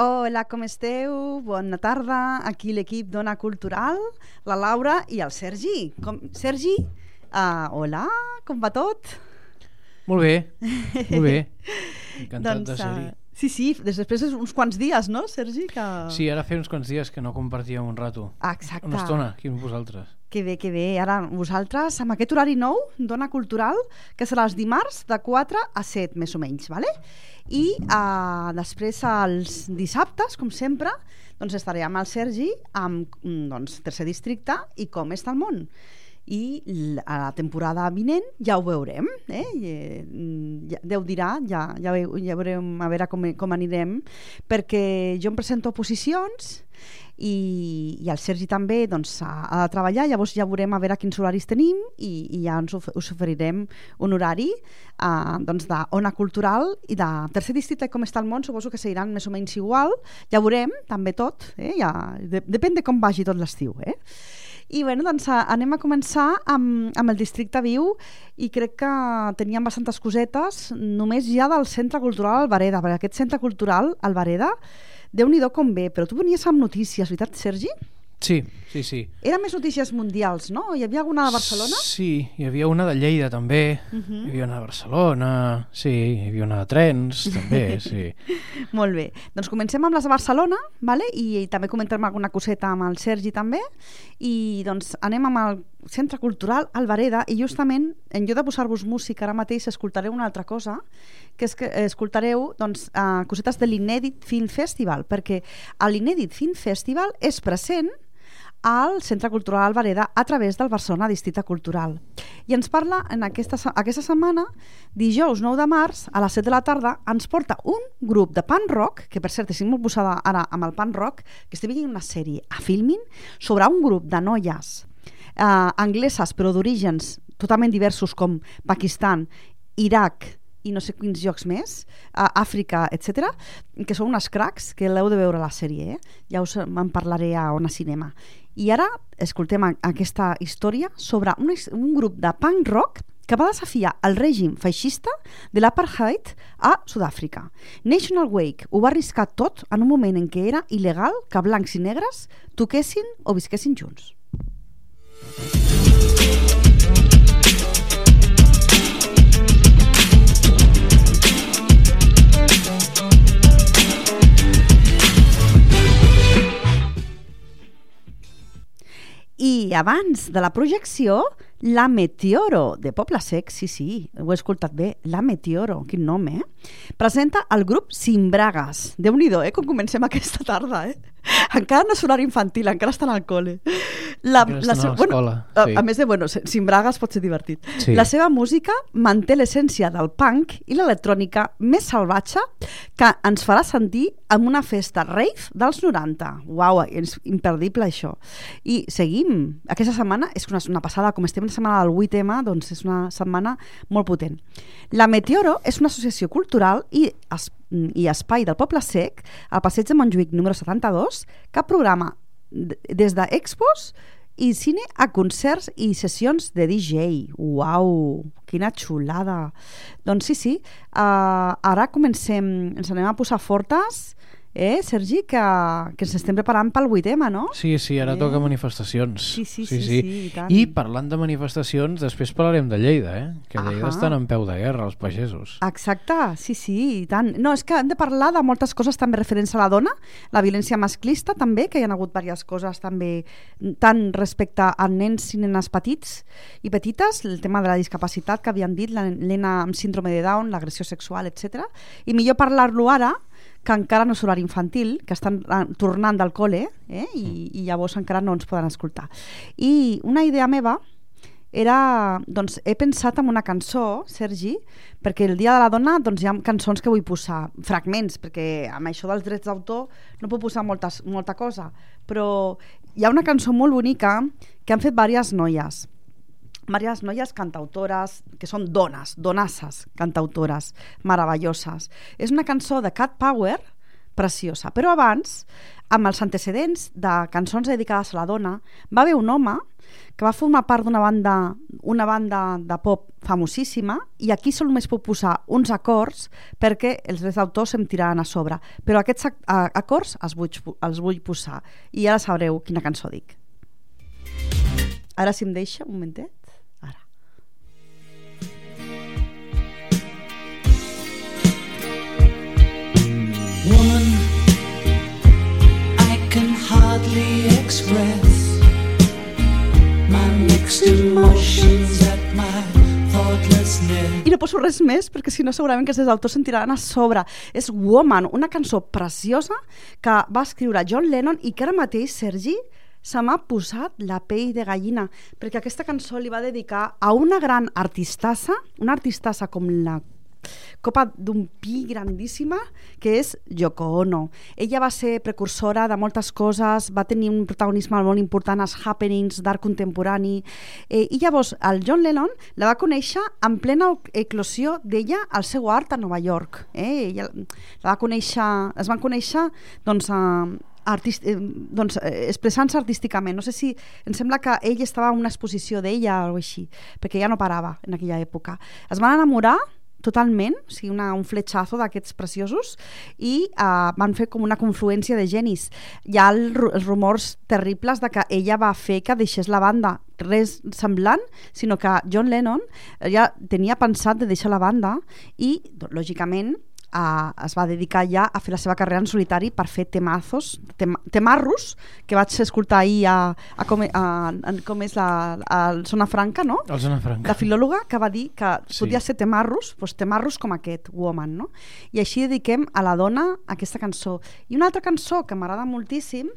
Hola, com esteu? Bona tarda. Aquí l'equip d'Ona Cultural, la Laura i el Sergi. Com... Sergi, uh, hola, com va tot? Molt bé, molt bé. Encantat de Doncs, ser-hi. uh, sí, sí, des després d'uns quants dies, no, Sergi? Que... Sí, ara feia uns quants dies que no compartíem un rato. Ah, exacte. Una estona, aquí amb vosaltres. Que bé, que bé. Ara vosaltres, amb aquest horari nou d'Ona Cultural, que serà els dimarts de 4 a 7, més o menys, ¿vale? I uh, després els dissabtes, com sempre, doncs estaré amb el Sergi, amb mm, doncs, Tercer Districte i Com està el món. I a la temporada vinent ja ho veurem, eh? I, eh, mm, ja, Déu dirà, ja, ja, ja veurem a veure com, com anirem, perquè jo em presento a posicions i, i el Sergi també doncs, ha, ha de treballar, llavors ja veurem a veure quins horaris tenim i, i ja ens of us oferirem un horari uh, doncs d'Ona Cultural i de Tercer Districte com està el món, suposo que seguiran més o menys igual, ja veurem també tot, eh? ja, de, depèn de com vagi tot l'estiu. Eh? I bueno, doncs anem a començar amb, amb el districte viu i crec que teníem bastantes cosetes només ja del Centre Cultural Alvareda, perquè aquest Centre Cultural Alvareda déu nhi com ve, però tu venies amb notícies, veritat, Sergi? Sí, sí, sí. Eren més notícies mundials, no? Hi havia alguna de Barcelona? Sí, hi havia una de Lleida també, Uh -huh. hi havia una de Barcelona, sí, hi havia una de trens també, sí. Molt bé. Doncs comencem amb les de Barcelona, vale? I, i també comentarem alguna coseta amb el Sergi també, i doncs anem amb el Centre Cultural Alvareda, i justament, en lloc de posar-vos música ara mateix, escoltareu una altra cosa, que és que escoltareu doncs, uh, cosetes de l'Inèdit Film Festival, perquè a l'Inèdit Film Festival és present al Centre Cultural Alvareda a través del Barcelona Districte Cultural. I ens parla en aquesta, aquesta setmana, dijous 9 de març, a les 7 de la tarda, ens porta un grup de punk rock, que per cert estic molt posada ara amb el punk rock, que estic veient una sèrie a Filmin sobre un grup de noies eh, angleses però d'orígens totalment diversos com Pakistan, Iraq i no sé quins llocs més, a Àfrica, etc, que són unes cracs que l'heu de veure a la sèrie, eh? ja us en parlaré a Ona Cinema. I ara escoltem aquesta història sobre un, un grup de punk rock que va desafiar el règim feixista de l'apartheid a Sud-àfrica. National Wake ho va arriscar tot en un moment en què era il·legal que blancs i negres toquessin o visquessin junts. I abans de la projecció La Meteoro, de Poble Sec, sí, sí, ho he escoltat bé, La Meteoro, quin nom, eh? Presenta el grup Simbragas. déu nhi eh, com comencem aquesta tarda, eh? Encara no és horari infantil, encara estan al col·le. La, estan se- a l'escola, a, sí. a més de, bueno, se- Simbragas pot ser divertit. Sí. La seva música manté l'essència del punk i l'electrònica més salvatge que ens farà sentir en una festa rave dels 90. Uau, és imperdible això. I seguim. Aquesta setmana és una, una passada, com estem en la setmana del 8M, doncs és una setmana molt potent. La Meteoro és una associació cultural i, es, i espai del Poble Sec al passeig de Montjuïc número 72 que programa des d'expos i cine a concerts i sessions de DJ. Uau, quina xulada. Doncs sí, sí, uh, ara comencem, ens anem a posar fortes, eh, Sergi, que, que ens estem preparant pel 8M, no? Sí, sí, ara Eh? toca manifestacions. Sí, sí, sí, sí, i tant. I parlant de manifestacions, després parlarem de Lleida, eh? Que a Lleida Ahà. estan en peu de guerra, els pagesos. Exacte, sí, sí, i tant. No, és que hem de parlar de moltes coses també referents a la dona, la violència masclista també, que hi ha hagut diverses coses també, tant respecte a nens i nenes petits i petites, el tema de la discapacitat que havien dit, la nena amb síndrome de Down, l'agressió sexual, etc. I millor parlar-lo ara, que encara no és horari infantil, que estan eh, tornant del col·le eh? I, i llavors encara no ens poden escoltar. I una idea meva era, doncs, he pensat en una cançó, Sergi, perquè el Dia de la Dona doncs, hi ha cançons que vull posar, fragments, perquè amb això dels drets d'autor no puc posar moltes, molta cosa, però hi ha una cançó molt bonica que han fet diverses noies, diverses noies cantautores, que són dones, donasses cantautores, meravelloses. És una cançó de Cat Power, preciosa. Però abans, amb els antecedents de cançons dedicades a la dona, va haver un home que va formar part d'una banda, una banda de pop famosíssima i aquí sol només puc posar uns acords perquè els drets d'autor se'm tiraran a sobre. Però aquests acords els vull, els vull posar i ara sabreu quina cançó dic. Ara si em deixa, un momentet. Express my mixed emotions at my. I no poso res més perquè si no segurament que els autors se'n tiraran a sobre. És Woman, una cançó preciosa que va escriure John Lennon i que ara mateix, Sergi, se m'ha posat la pell de gallina perquè aquesta cançó li va dedicar a una gran artistassa, una artistassa com la copa d'un pi grandíssima que és Yoko Ono. Ella va ser precursora de moltes coses, va tenir un protagonisme molt important als happenings d'art contemporani eh, i llavors el John Lennon la va conèixer en plena eclosió d'ella al seu art a Nova York. Eh? Ella la va conèixer, es van conèixer doncs, a, artist, eh, doncs, eh, expressant-se artísticament. No sé si... Em sembla que ell estava en una exposició d'ella o així, perquè ja no parava en aquella època. Es van enamorar totalment, o sigui, una, un fletxazo d'aquests preciosos i uh, van fer com una confluència de genis. Hi ha el, els rumors terribles de que ella va fer que deixés la banda res semblant, sinó que John Lennon ja tenia pensat de deixar la banda i, lògicament, uh, es va dedicar ja a fer la seva carrera en solitari per fer temazos, tem temarros, que vaig escoltar ahir a, a, com, a, a, com és la, a Zona Franca, no? El Zona Franca. la filòloga que va dir que sí. podia ser temarros, doncs temarros com aquest, Woman, no? I així dediquem a la dona aquesta cançó. I una altra cançó que m'agrada moltíssim,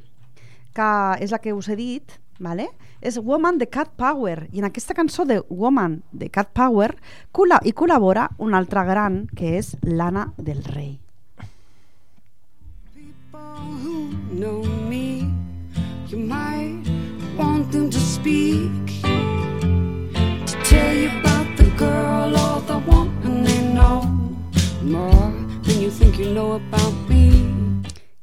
que és la que us he dit, vale? Woman de Cat Power. I en aquesta cançó de Woman de Cat Power col·la hi col·labora una altra gran, que és Lana del them to tell you about the girl the know more than you think you know about.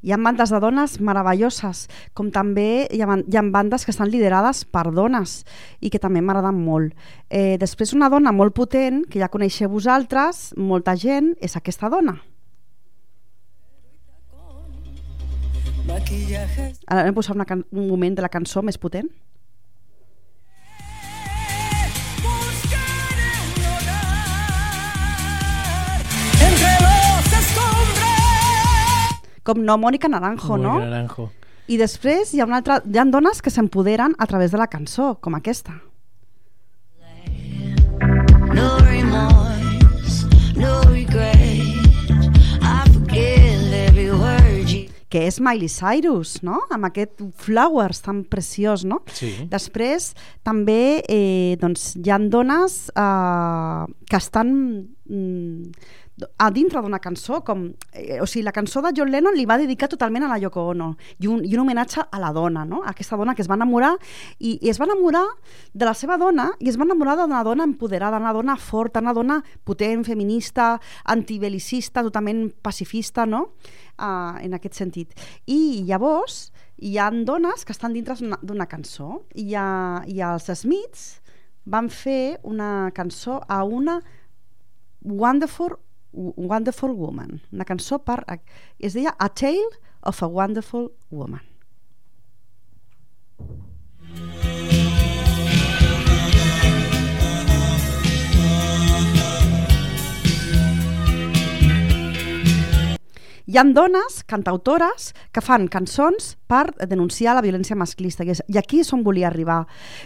Hi ha bandes de dones meravelloses, com també hi ha, hi ha bandes que estan liderades per dones i que també m'agraden molt. Eh, després una dona molt potent, que ja coneixeu vosaltres, molta gent, és aquesta dona. Ara hem posat una un moment de la cançó més potent. Com no, Mònica Naranjo, Muy no? Naranjo. I després hi ha, una altra, hi ha dones que s'empoderen a través de la cançó, com aquesta. no remorse, no regret. I forgive every word you que és Miley Cyrus, no? amb aquest Flowers tan preciós, no? Sí. Després també eh, doncs, hi ha dones eh, que estan mm, a dintre d'una cançó, com, eh, o sigui, la cançó de John Lennon li va dedicar totalment a la Yoko Ono i un, i un homenatge a la dona, no? a aquesta dona que es va enamorar i, i es va enamorar de la seva dona i es va enamorar d'una dona empoderada, una dona forta, una dona potent, feminista, antibelicista, totalment pacifista, no? Uh, en aquest sentit. I llavors hi ha dones que estan dintre d'una- cançó i, ha, i els Smiths van fer una cançó a una Wonderful, Wonderful Woman, una cançó per... es deia A Tale of a Wonderful Woman. Hi han dones, cantautores, que fan cançons per denunciar la violència masclista i, i aquí és on volia arribar.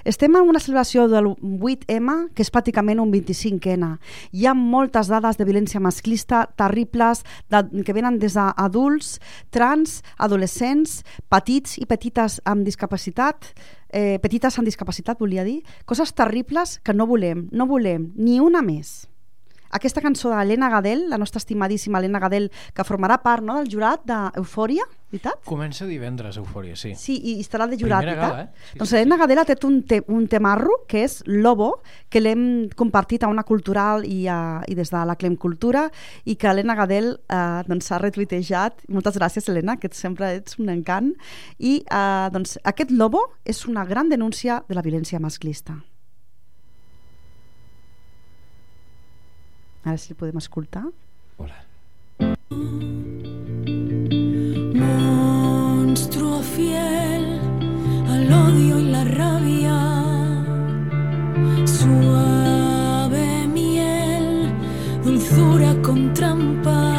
Estem en una celebració del 8M que és pràcticament un 25N. Hi ha moltes dades de violència masclista terribles de, que venen des d'adults, trans, adolescents, petits i petites amb discapacitat, eh, petites amb discapacitat volia dir, coses terribles que no volem, no volem ni una més aquesta cançó d'Helena Gadel, la nostra estimadíssima Helena Gadel, que formarà part no, del jurat d'Eufòria, veritat? Comença divendres, Eufòria, sí. Sí, i estarà de jurat, Primera veritat? gala, eh? Sí, doncs sí, Helena Gadel ha tret un, te un temarro, que és Lobo, que l'hem compartit a una cultural i, a, i des de la Clem Cultura, i que Helena Gadel eh, doncs, ha retuitejat. Moltes gràcies, Helena, que sempre ets un encant. I eh, doncs, aquest Lobo és una gran denúncia de la violència masclista. Ara sí el podem escoltar. Hola. Monstruo fiel al odio y la rabia, suave miel, dulzura con trampa,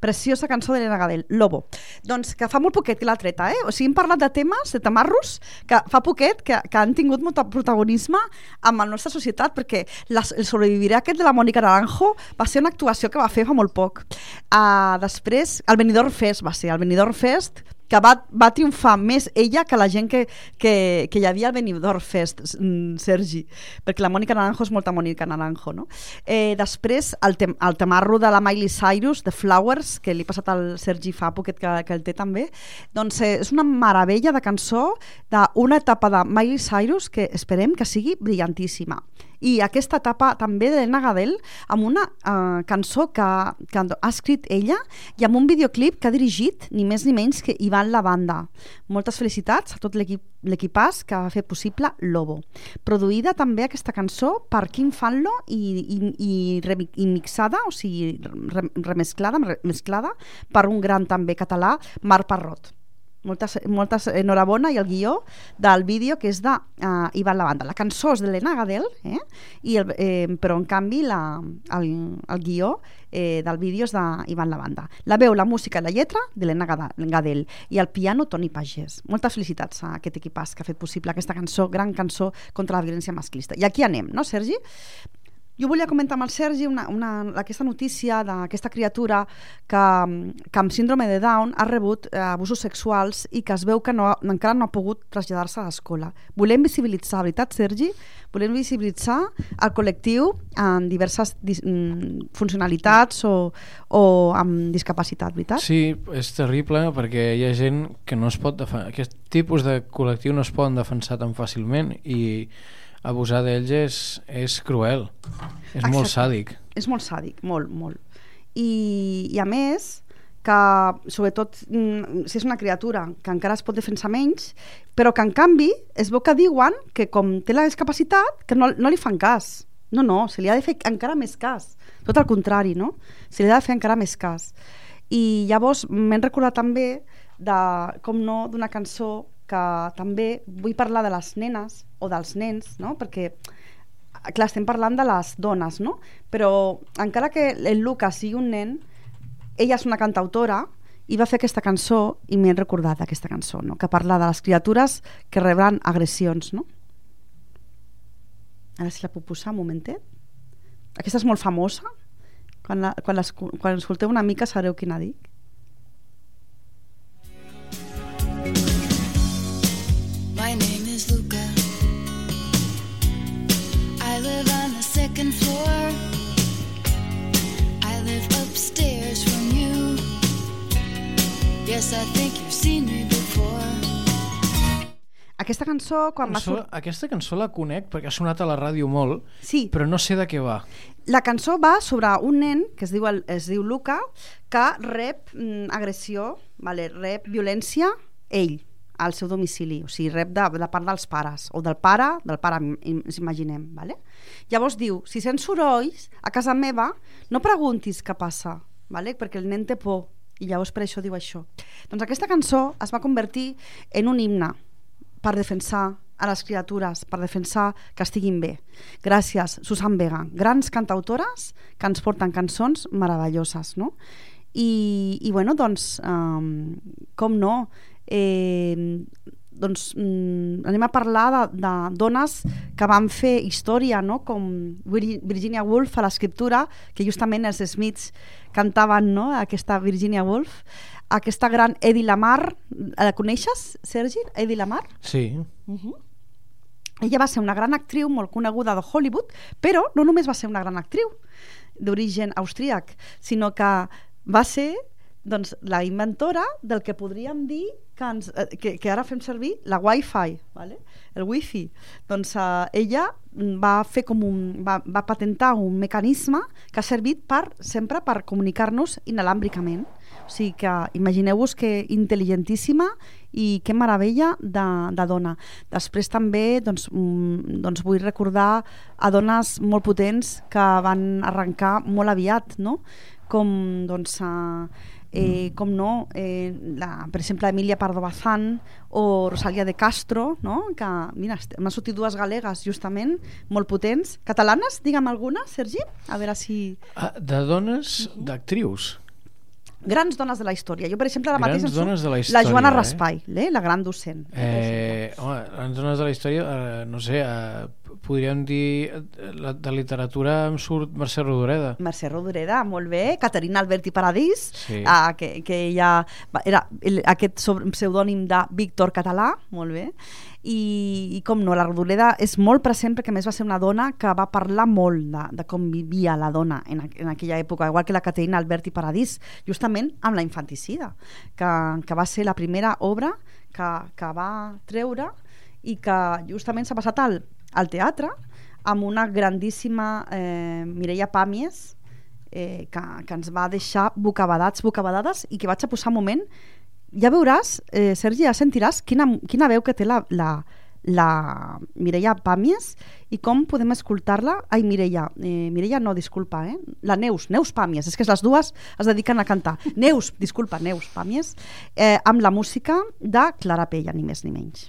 Preciosa cançó d'Helena Gadel, Lobo. Doncs que fa molt poquet que l'ha treta, eh? O sigui, hem parlat de temes, de tamarros, que fa poquet que, que han tingut molt protagonisme amb la nostra societat, perquè la, el sobreviviré aquest de la Mònica Naranjo va ser una actuació que va fer fa molt poc. Uh, després, el Benidorm Fest va ser, el Benidorm Fest que va, va triomfar més ella que la gent que, que, que hi havia al Benidorm Fest, mm, Sergi, perquè la Mònica Naranjo és molta Mònica Naranjo, no? Eh, després, el, tem el temarro de la Miley Cyrus, de Flowers, que li he passat al Sergi fa poquet que, que el té també, doncs eh, és una meravella de cançó d'una etapa de Miley Cyrus que esperem que sigui brillantíssima. I aquesta etapa també d'Elena Gadel amb una eh, cançó que, que ha escrit ella i amb un videoclip que ha dirigit ni més ni menys que Ivan Lavanda. Moltes felicitats a tot l'equip l'equipàs que va fer possible Lobo. Produïda també aquesta cançó per Kim Fanlo i, i, i, remi- i mixada, o sigui, re, remesclada, mesclada per un gran també català, Marc Parrot moltes, moltes enhorabona i el guió del vídeo que és de uh, Lavanda. La cançó és d'Helena Gadel, eh? I el, eh, però en canvi la, el, el guió eh, del vídeo és d'Ivan Lavanda. La veu, la música i la lletra d'Helena Gadel i el piano Toni Pagès. Moltes felicitats a aquest equipàs que ha fet possible aquesta cançó, gran cançó contra la violència masclista. I aquí anem, no, Sergi? Jo volia comentar amb el Sergi una, una, aquesta notícia d'aquesta criatura que, que amb síndrome de Down ha rebut eh, abusos sexuals i que es veu que no, encara no ha pogut traslladar-se a l'escola. Volem visibilitzar, veritat, Sergi? Volem visibilitzar el col·lectiu en diverses mm, funcionalitats o, o amb discapacitat, veritat? Sí, és terrible perquè hi ha gent que no es pot defensar. Aquest tipus de col·lectiu no es poden defensar tan fàcilment i abusar d'ells és, és cruel. És molt Exacte. sàdic. És molt sàdic, molt, molt. I, i a més, que sobretot mm, si és una criatura que encara es pot defensar menys, però que en canvi es veu que diuen que com té la discapacitat, que no, no li fan cas. No, no, se li ha de fer encara més cas. Tot el contrari, no? Se li ha de fer encara més cas. I llavors m'he recordat també de, com no, d'una cançó que també vull parlar de les nenes o dels nens, no? Perquè clar, estem parlant de les dones, no? Però encara que el Lucas sigui un nen, ella és una cantautora i va fer aquesta cançó i m'he recordat d'aquesta cançó, no? que parla de les criatures que rebran agressions, no? Ara si la puc posar un momentet. Aquesta és molt famosa. Quan, la, quan, les, quan escolteu una mica sabreu quina dic. Yes, I think you've seen me before. Aquesta cançó, quan va Cançó, sortir... aquesta cançó la conec perquè ha sonat a la ràdio molt, Sí, però no sé de què va. La cançó va sobre un nen que es diu, el- es diu Luca que rep mm, agressió, vale, rep violència ell al seu domicili, o sigui, rep de, de part dels pares, o del pare, del pare, ens imaginem, vale? Llavors diu, si sents sorolls a casa meva, no preguntis què passa, vale? perquè el nen té por, i llavors per això diu això. Doncs aquesta cançó es va convertir en un himne per defensar a les criatures, per defensar que estiguin bé. Gràcies, Susan Vega, grans cantautores que ens porten cançons meravelloses, no? I, i bueno, doncs, um, com no, eh, doncs mm, anem a parlar de, de dones que van fer història, no? com Vir- Virginia Woolf a l'escriptura, que justament els Smiths cantaven no? aquesta Virginia Woolf, aquesta gran Eddie Lamar, la coneixes, Sergi? Eddie Lamar? Sí. Ella va ser una gran actriu molt coneguda de Hollywood, però no només va ser una gran actriu d'origen austríac, sinó que va ser doncs, la inventora del que podríem dir que, ens, eh, que, que ara fem servir la Wi-Fi, vale? el Wi-Fi. Doncs eh, ella va fer com un, va, va patentar un mecanisme que ha servit per, sempre per comunicar-nos inalàmbricament. O sigui que imagineu-vos que intel·ligentíssima i que meravella de, de dona. Després també doncs, mm, doncs vull recordar a dones molt potents que van arrencar molt aviat, no? com doncs, eh, eh, com no, eh, la, per exemple, Emilia Pardo Bazán o Rosalia de Castro, no? que mira, m'han sortit dues galegues justament, molt potents. Catalanes, digue'm alguna, Sergi? A veure si... Ah, de dones, d'actrius. Grans dones de la història. Jo, per exemple, ara Grans mateix... surt dones de la La història, Joana eh? Raspai, eh? la gran docent. Eh, home, en zones de la història, eh, no sé, eh, podríem dir la, de literatura em surt Mercè Rodoreda. Mercè Rodoreda, molt bé. Caterina Alberti Paradís, Sí. ah, que, que ella era el, aquest sobre- pseudònim de Víctor Català, molt bé. I, i com no, la Rodoreda és molt present perquè més va ser una dona que va parlar molt de, de com vivia la dona en, en aquella època, igual que la Caterina Alberti Paradís, justament amb la infanticida, que, que va ser la primera obra que, que va treure i que justament s'ha passat al, al teatre amb una grandíssima eh, Mireia Pàmies eh, que, que ens va deixar bocabadats, bocabadades i que vaig a posar un moment. Ja veuràs, eh, Sergi, ja sentiràs quina, quina veu que té la, la, la Mireia Pàmies i com podem escoltar-la. Ai Mireia, eh, Mireia no, disculpa eh? la Neus, Neus Pàmies, és que les dues es dediquen a cantar, Neus, disculpa Neus Pàmies, eh, amb la música de Clara Pella, ni més ni menys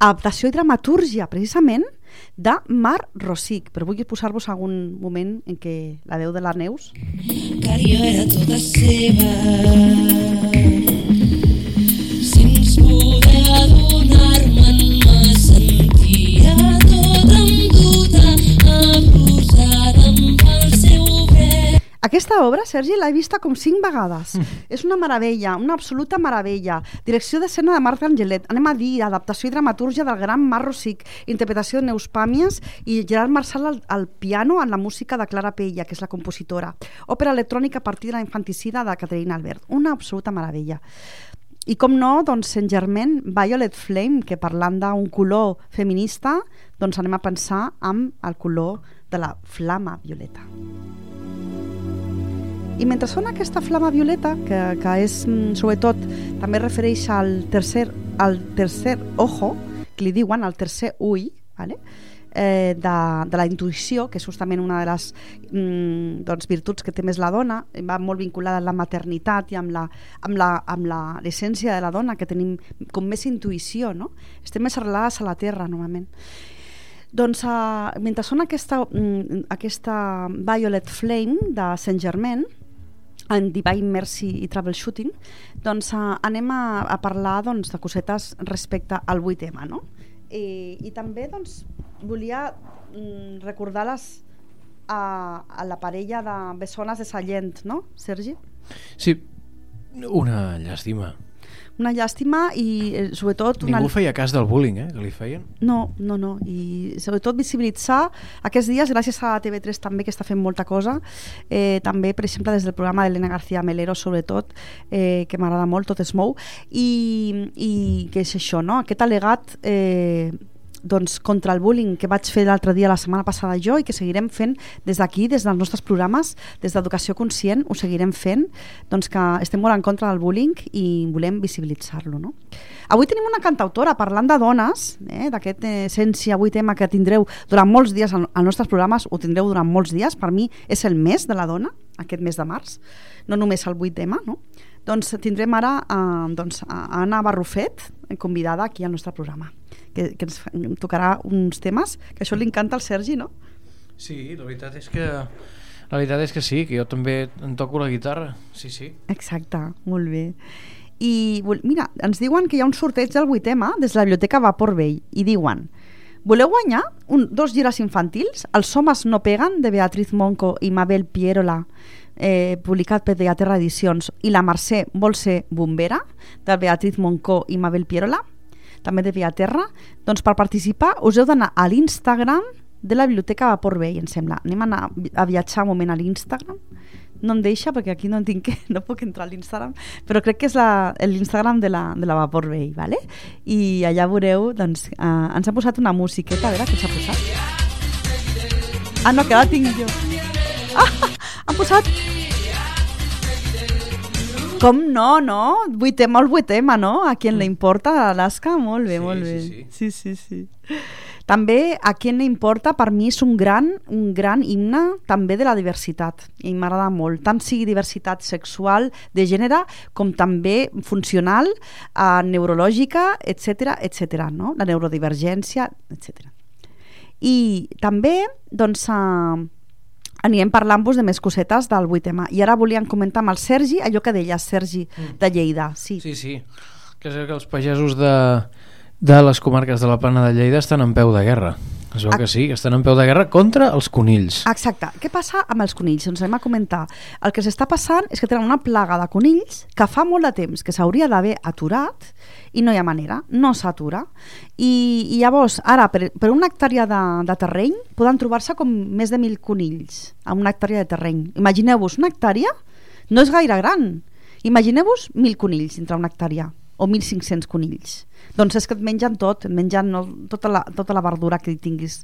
adaptació i dramatúrgia, precisament, de Mar Rosic. Però vull posar-vos algun moment en què la veu de la Neus... Cario era tota seva. Sense poder adonar-me'n Aquesta obra, Sergi, l'he vista com cinc vegades. És una meravella, una absoluta meravella. Direcció d'escena de Marta Angelet. Anem a dir, adaptació i dramatúrgia del gran Mar Rosic, interpretació de Neus Pàmies i Gerard Marçal al, al piano en la música de Clara Pella, que és la compositora. Òpera electrònica a partir de la infanticida de Caterina Albert. Una absoluta meravella. I com no, doncs Saint Germain, Violet Flame, que parlant d'un color feminista, doncs anem a pensar amb el color de la flama violeta. I mentre sona aquesta flama violeta, que, que és, mm, sobretot, també refereix al tercer, al tercer ojo, que li diuen el tercer ull, vale? eh, de, de la intuïció, que és justament una de les mm, doncs, virtuts que té més la dona, va molt vinculada amb la maternitat i amb l'essència de la dona, que tenim com més intuïció, no? Estem més arrelades a la terra, normalment. Doncs uh, mentre sona aquesta, mm, aquesta Violet Flame de Saint Germain, en Divine Mercy i Troubleshooting, doncs uh, anem a, a parlar doncs, de cosetes respecte al 8M, no? I, i també doncs, volia mm, recordar les, a, a la parella de bessones de Sallent, no, Sergi? Sí, una llàstima. Una llàstima i eh, sobretot una... Ningú feia cas del bullying, eh, que li feien. No, no, no. I sobretot visibilitzar aquests dies, gràcies a TV3 també, que està fent molta cosa, eh, també, per exemple, des del programa d'Helena García Melero, sobretot, eh, que m'agrada molt, tot es mou, i, i que és això, no? Aquest al·legat eh, doncs, contra el bullying que vaig fer l'altre dia, la setmana passada jo, i que seguirem fent des d'aquí, des dels nostres programes, des d'Educació Conscient, ho seguirem fent, doncs que estem molt en contra del bullying i volem visibilitzar-lo. No? Avui tenim una cantautora parlant de dones, eh, d'aquest eh, Essència, avui tema que tindreu durant molts dies als nostres programes, ho tindreu durant molts dies, per mi és el mes de la dona, aquest mes de març, no només el 8 tema, no? Doncs tindrem ara eh, doncs, a Anna Barrufet, convidada aquí al nostre programa que, que ens tocarà uns temes que això li encanta al Sergi, no? Sí, la veritat és que la veritat és que sí, que jo també en toco la guitarra. Sí, sí. Exacte, molt bé. I mira, ens diuen que hi ha un sorteig del 8M des de la Biblioteca Vapor Vell i diuen Voleu guanyar un, dos gires infantils? Els homes no peguen, de Beatriz Monco i Mabel Pierola, eh, publicat per Beaterra Edicions, i la Mercè vol ser bombera, de Beatriz Monco i Mabel Pierola, també de Beaterra. Doncs per participar us heu d'anar a l'Instagram de la Biblioteca Vapor Vell, em sembla. Anem a, anar a viatjar un moment a l'Instagram. No em deixa perquè aquí no, en tinc no puc entrar a l'Instagram, però crec que és l'Instagram de, la, de la Vapor Vell, ¿vale? i allà veureu, doncs, eh, ens ha posat una musiqueta, a veure què ens ha posat. Ah, no, que la tinc jo. Ah, han posat... Com no, no? Vuitema el vuitema, no? A qui le importa Alaska? Molt bé, Sí, molt bé. sí, sí, sí, sí. També a qui le importa per mi és un gran, un gran himne també de la diversitat i m'agrada molt, tant sigui diversitat sexual de gènere com també funcional, eh, neurològica, etc etc. no? la neurodivergència, etc. I també doncs, eh, anirem parlant-vos de més cosetes del 8M. I ara volíem comentar amb el Sergi allò que deia Sergi de Lleida. Sí, Sí, sí. Que és que els pagesos de, de les comarques de la plana de Lleida estan en peu de guerra. Es veu que sí, que estan en peu de guerra contra els conills. Exacte. Què passa amb els conills? Ens anem a comentar. El que s'està passant és que tenen una plaga de conills que fa molt de temps que s'hauria d'haver aturat i no hi ha manera, no s'atura. I, I llavors, ara, per, per una hectàrea de, de terreny, poden trobar-se com més de mil conills a una hectàrea de terreny. Imagineu-vos, una hectàrea no és gaire gran. Imagineu-vos mil conills dintre una hectàrea o 1.500 conills. Doncs és que et mengen tot, et mengen no, tota, la, tota la verdura que hi tinguis.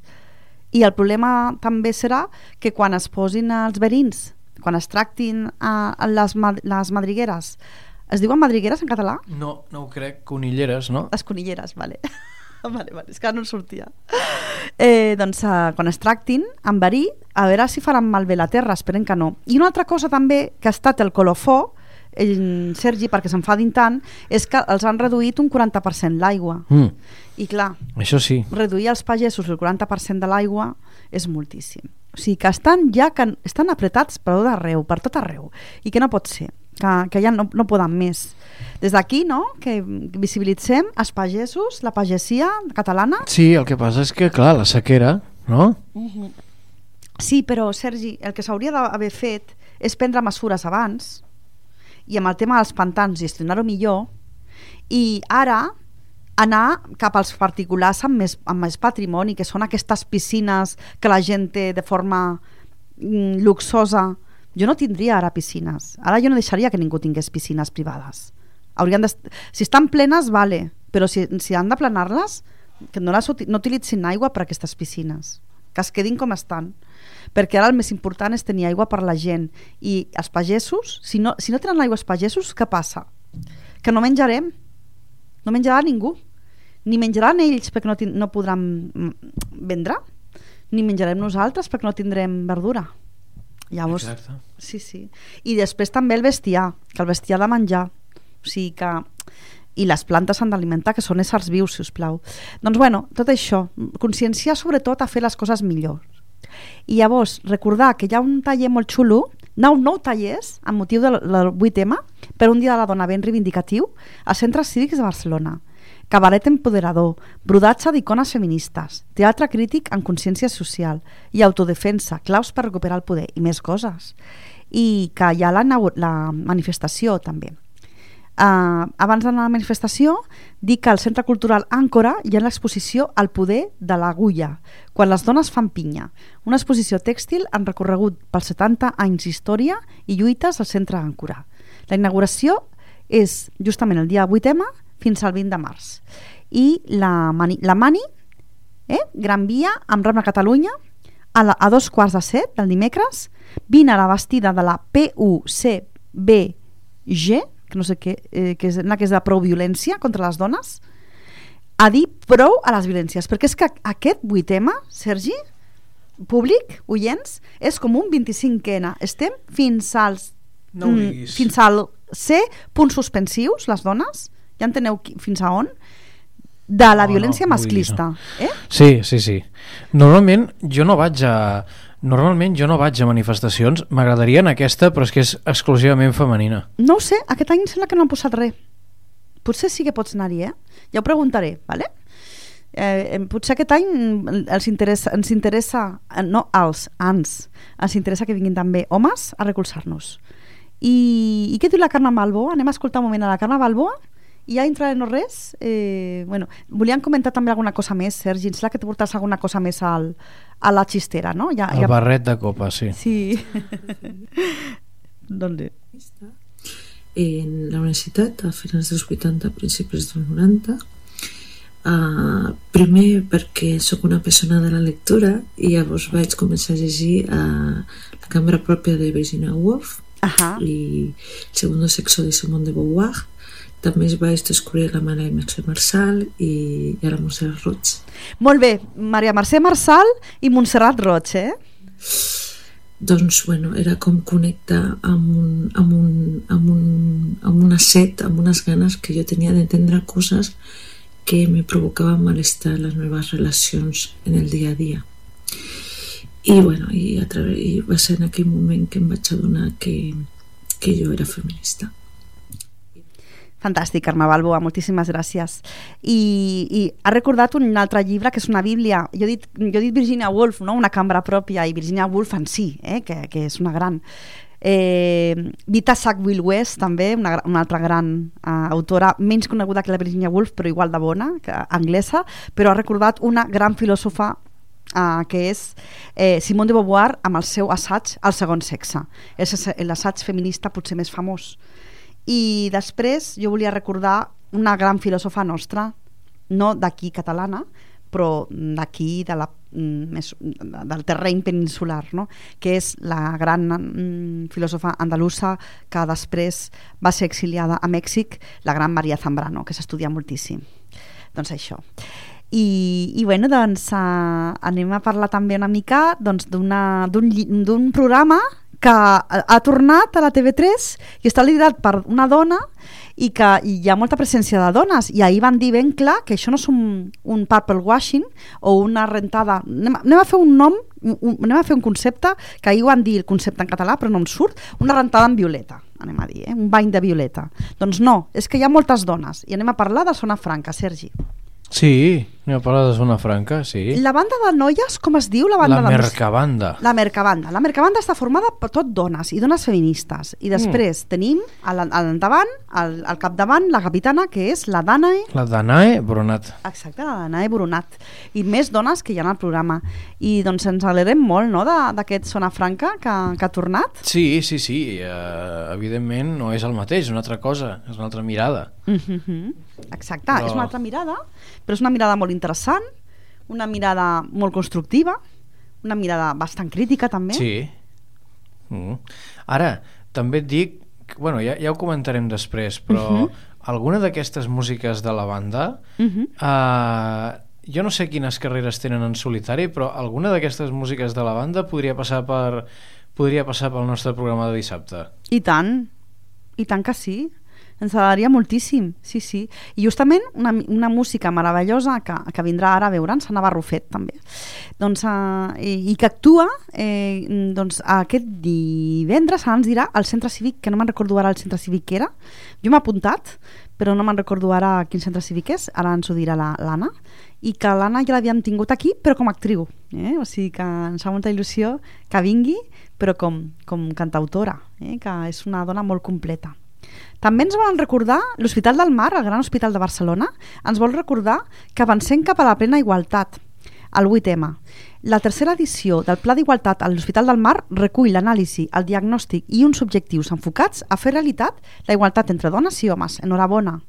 I el problema també serà que quan es posin els verins, quan es tractin a, a les, les madrigueres, es diuen madrigueres en català? No, no ho crec, conilleres, no? Les conilleres, vale. vale, vale, és que no em sortia. Eh, doncs eh, quan es tractin amb verí, a veure si faran malbé la terra, esperem que no. I una altra cosa també que ha estat el colofó, el Sergi, perquè s'enfadin tant, és que els han reduït un 40% l'aigua. Mm, I clar, això sí. reduir als pagesos el 40% de l'aigua és moltíssim. O sigui que estan ja que estan apretats per tot arreu, per tot arreu, i que no pot ser, que, que ja no, no poden més. Des d'aquí, no?, que visibilitzem els pagesos, la pagesia catalana. Sí, el que passa és que, clar, la sequera, no? Sí, però, Sergi, el que s'hauria d'haver fet és prendre mesures abans i amb el tema dels pantans gestionar-ho millor i ara anar cap als particulars amb més, amb més patrimoni, que són aquestes piscines que la gent té de forma mm, luxosa. Jo no tindria ara piscines. Ara jo no deixaria que ningú tingués piscines privades. Haurien de... Si estan plenes, vale, però si, si han de planar-les, que no, les, no utilitzin aigua per a aquestes piscines, que es quedin com estan. Perquè ara el més important és tenir aigua per la gent. I els pagesos, si no, si no tenen aigua els pagesos, què passa? Que no menjarem. No menjarà ningú. Ni menjaran ells perquè no, no podran vendre. Ni menjarem nosaltres perquè no tindrem verdura llavors, Exacte. sí, sí i després també el bestiar que el bestiar ha de menjar o sigui que i les plantes s'han d'alimentar, que són éssers vius, si us plau. Doncs bueno, tot això, conscienciar sobretot a fer les coses millor. I llavors, recordar que hi ha un taller molt xulo nou, nou tallers amb motiu del, del 8M per un dia de la dona ben reivindicatiu als centres cívics de Barcelona. Cabaret empoderador, brodatge d'icones feministes, teatre crític amb consciència social i autodefensa, claus per recuperar el poder i més coses. I que hi ha la, la manifestació també. Uh, abans d'anar a la manifestació, dic que al Centre Cultural Àncora hi ha l'exposició El poder de l'agulla, quan les dones fan pinya. Una exposició tèxtil en recorregut pels 70 anys d'història i lluites al Centre Àncora. La inauguració és justament el dia 8M fins al 20 de març. I la Mani, la Mani eh? Gran Via amb Rambla Catalunya a, la, a dos quarts de set del dimecres vine a la vestida de la PUCBG que no sé què, eh, que és la que és de prou violència contra les dones a dir prou a les violències perquè és que aquest 8M, Sergi públic, oients és com un 25N estem fins als No mm, fins al C punts suspensius, les dones ja enteneu qui, fins a on de la No, violència no, no masclista eh? Sí, sí, sí. Normalment jo no vaig a... Normalment jo no vaig a manifestacions, m'agradaria en aquesta, però és que és exclusivament femenina. No ho sé, aquest any sembla que no han posat res. Potser sí que pots anar-hi, eh? Ja ho preguntaré, ¿vale? Eh, potser aquest any els interessa, ens interessa, eh, no als, ans, ens interessa que vinguin també homes a recolzar-nos. I, I què diu la Carme Balboa? Anem a escoltar un moment a la Carme Balboa i ja entraré no res. Eh, bueno, volíem comentar també alguna cosa més, Sergi. Em sembla que te portes alguna cosa més al, a la xistera, no? Ja, El barret de copa, sí. Sí. bé. en la universitat a finals dels 80, principis dels 90 Uh, primer perquè sóc una persona de la lectura i llavors vaig començar a llegir uh, la cambra pròpia de Virginia Woolf Ajá. i el segundo sexo de Simone de Beauvoir també es vaig descobrir la mare de Mercè Marçal i, i la Montserrat Roig. Molt bé, Maria Mercè Marçal i Montserrat Roig, eh? doncs bueno, era com connectar amb, un, amb, un, amb, un, amb una set, amb unes ganes que jo tenia d'entendre coses que me provocaven malestar en les meves relacions en el dia a dia. I bueno i, a través, i va ser en aquell moment que em vaig adonar que, que jo era feminista Fantàstic, Carme Balboa, moltíssimes gràcies. I, I ha recordat un altre llibre que és una bíblia. Jo he dit, jo he dit Virginia Woolf, no? una cambra pròpia, i Virginia Woolf en si, eh? que, que és una gran... Eh, Vita Sackville West també, una, una altra gran eh, autora, menys coneguda que la Virginia Woolf, però igual de bona, que, anglesa, però ha recordat una gran filòsofa uh, que és eh, Simone de Beauvoir amb el seu assaig al segon sexe. És l'assaig feminista potser més famós. I després jo volia recordar una gran filòsofa nostra, no d'aquí catalana, però d'aquí de la, mm, més, del terreny peninsular, no? que és la gran mm, filòsofa andalusa que després va ser exiliada a Mèxic, la gran Maria Zambrano, que s'estudia moltíssim. Doncs això. I, i bueno, doncs uh, anem a parlar també una mica doncs, d'un d'un programa que ha, tornat a la TV3 i està liderat per una dona i que hi ha molta presència de dones. I ahir van dir ben clar que això no és un, un purple washing o una rentada. Anem, anem a fer un nom un, anem a fer un concepte que ahir van dir el concepte en català però no em surt, una rentada en violeta. Anem a dir, eh? un bany de violeta. Doncs no, és que hi ha moltes dones. I anem a parlar de Zona Franca, Sergi. Sí, anem a parlar de Zona Franca, sí. la banda de noies, com es diu la banda La de Mercabanda. La Mercabanda. La Mercabanda està formada per tot dones i dones feministes. I després mm. tenim a la- l'endavant, al, al capdavant, la capitana, que és la Danae, La Danae Bronat. exacte, la Danae Brunat. I més dones que hi ha al programa. I doncs ens alegrem molt, no?, d'aquest Zona Franca que, que ha tornat. Sí, sí, sí. Uh, evidentment no és el mateix, és una altra cosa, és una altra mirada. Mm -hmm. Exacte, Però- és una altra mirada, però és una mirada molt interessant, una mirada molt constructiva, una mirada bastant crítica també. Sí. Mm. Ara, també et dic, bueno, ja, ja ho comentarem després, però Mhm. alguna d'aquestes músiques de la banda, Mhm. uh, jo no sé quines carreres tenen en solitari, però alguna d'aquestes músiques de la banda podria passar per podria passar pel nostre programa de dissabte. I tant, i tant que sí. Ens agradaria moltíssim, sí, sí. I justament una, una música meravellosa que, que vindrà ara a veure'ns, Anna Barrufet, també. Doncs, uh, i, i que actua eh, doncs, aquest divendres, ens dirà, al centre cívic, que no me'n recordo ara el centre cívic que era. Jo m'he apuntat, però no me'n recordo ara quin centre cívic és, ara ens ho dirà la- l'Anna, i que l'Anna ja l'havíem tingut aquí, però com a actriu. Eh? O sigui que ens fa molta il·lusió que vingui, però com, com cantautora, eh? que és una dona molt completa. També ens volen recordar l'Hospital del Mar, el Gran Hospital de Barcelona, ens vol recordar que avancem cap a la plena igualtat, el 8M. La tercera edició del Pla d'Igualtat a l'Hospital del Mar recull l'anàlisi, el diagnòstic i uns objectius enfocats a fer realitat la igualtat entre dones i homes. Enhorabona,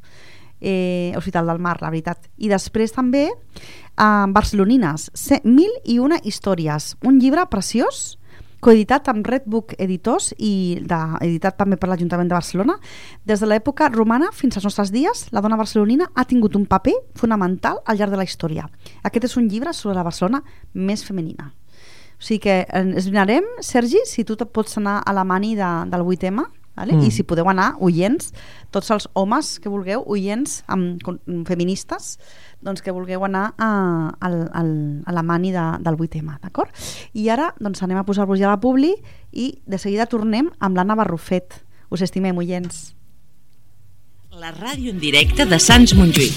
eh, Hospital del Mar, la veritat. I després també eh, Barcelonines, se- mil i una històries, un llibre preciós coeditat amb Redbook Editors i de, editat també per l'Ajuntament de Barcelona. Des de l'època romana fins als nostres dies, la dona barcelonina ha tingut un paper fonamental al llarg de la història. Aquest és un llibre sobre la Barcelona més femenina. O sigui que eh, ens mirarem, Sergi, si tu pots anar a la mani de, del 8M, vale? Mm. i si podeu anar, oients, tots els homes que vulgueu, oients amb, con- feministes, doncs que vulgueu anar a, al, al, a la mani de, del 8M, d'acord? I ara doncs anem a posar-vos ja a la publi i de seguida tornem amb l'Anna Barrufet. Us estimem, oients. La ràdio en directe de Sants Montjuïc.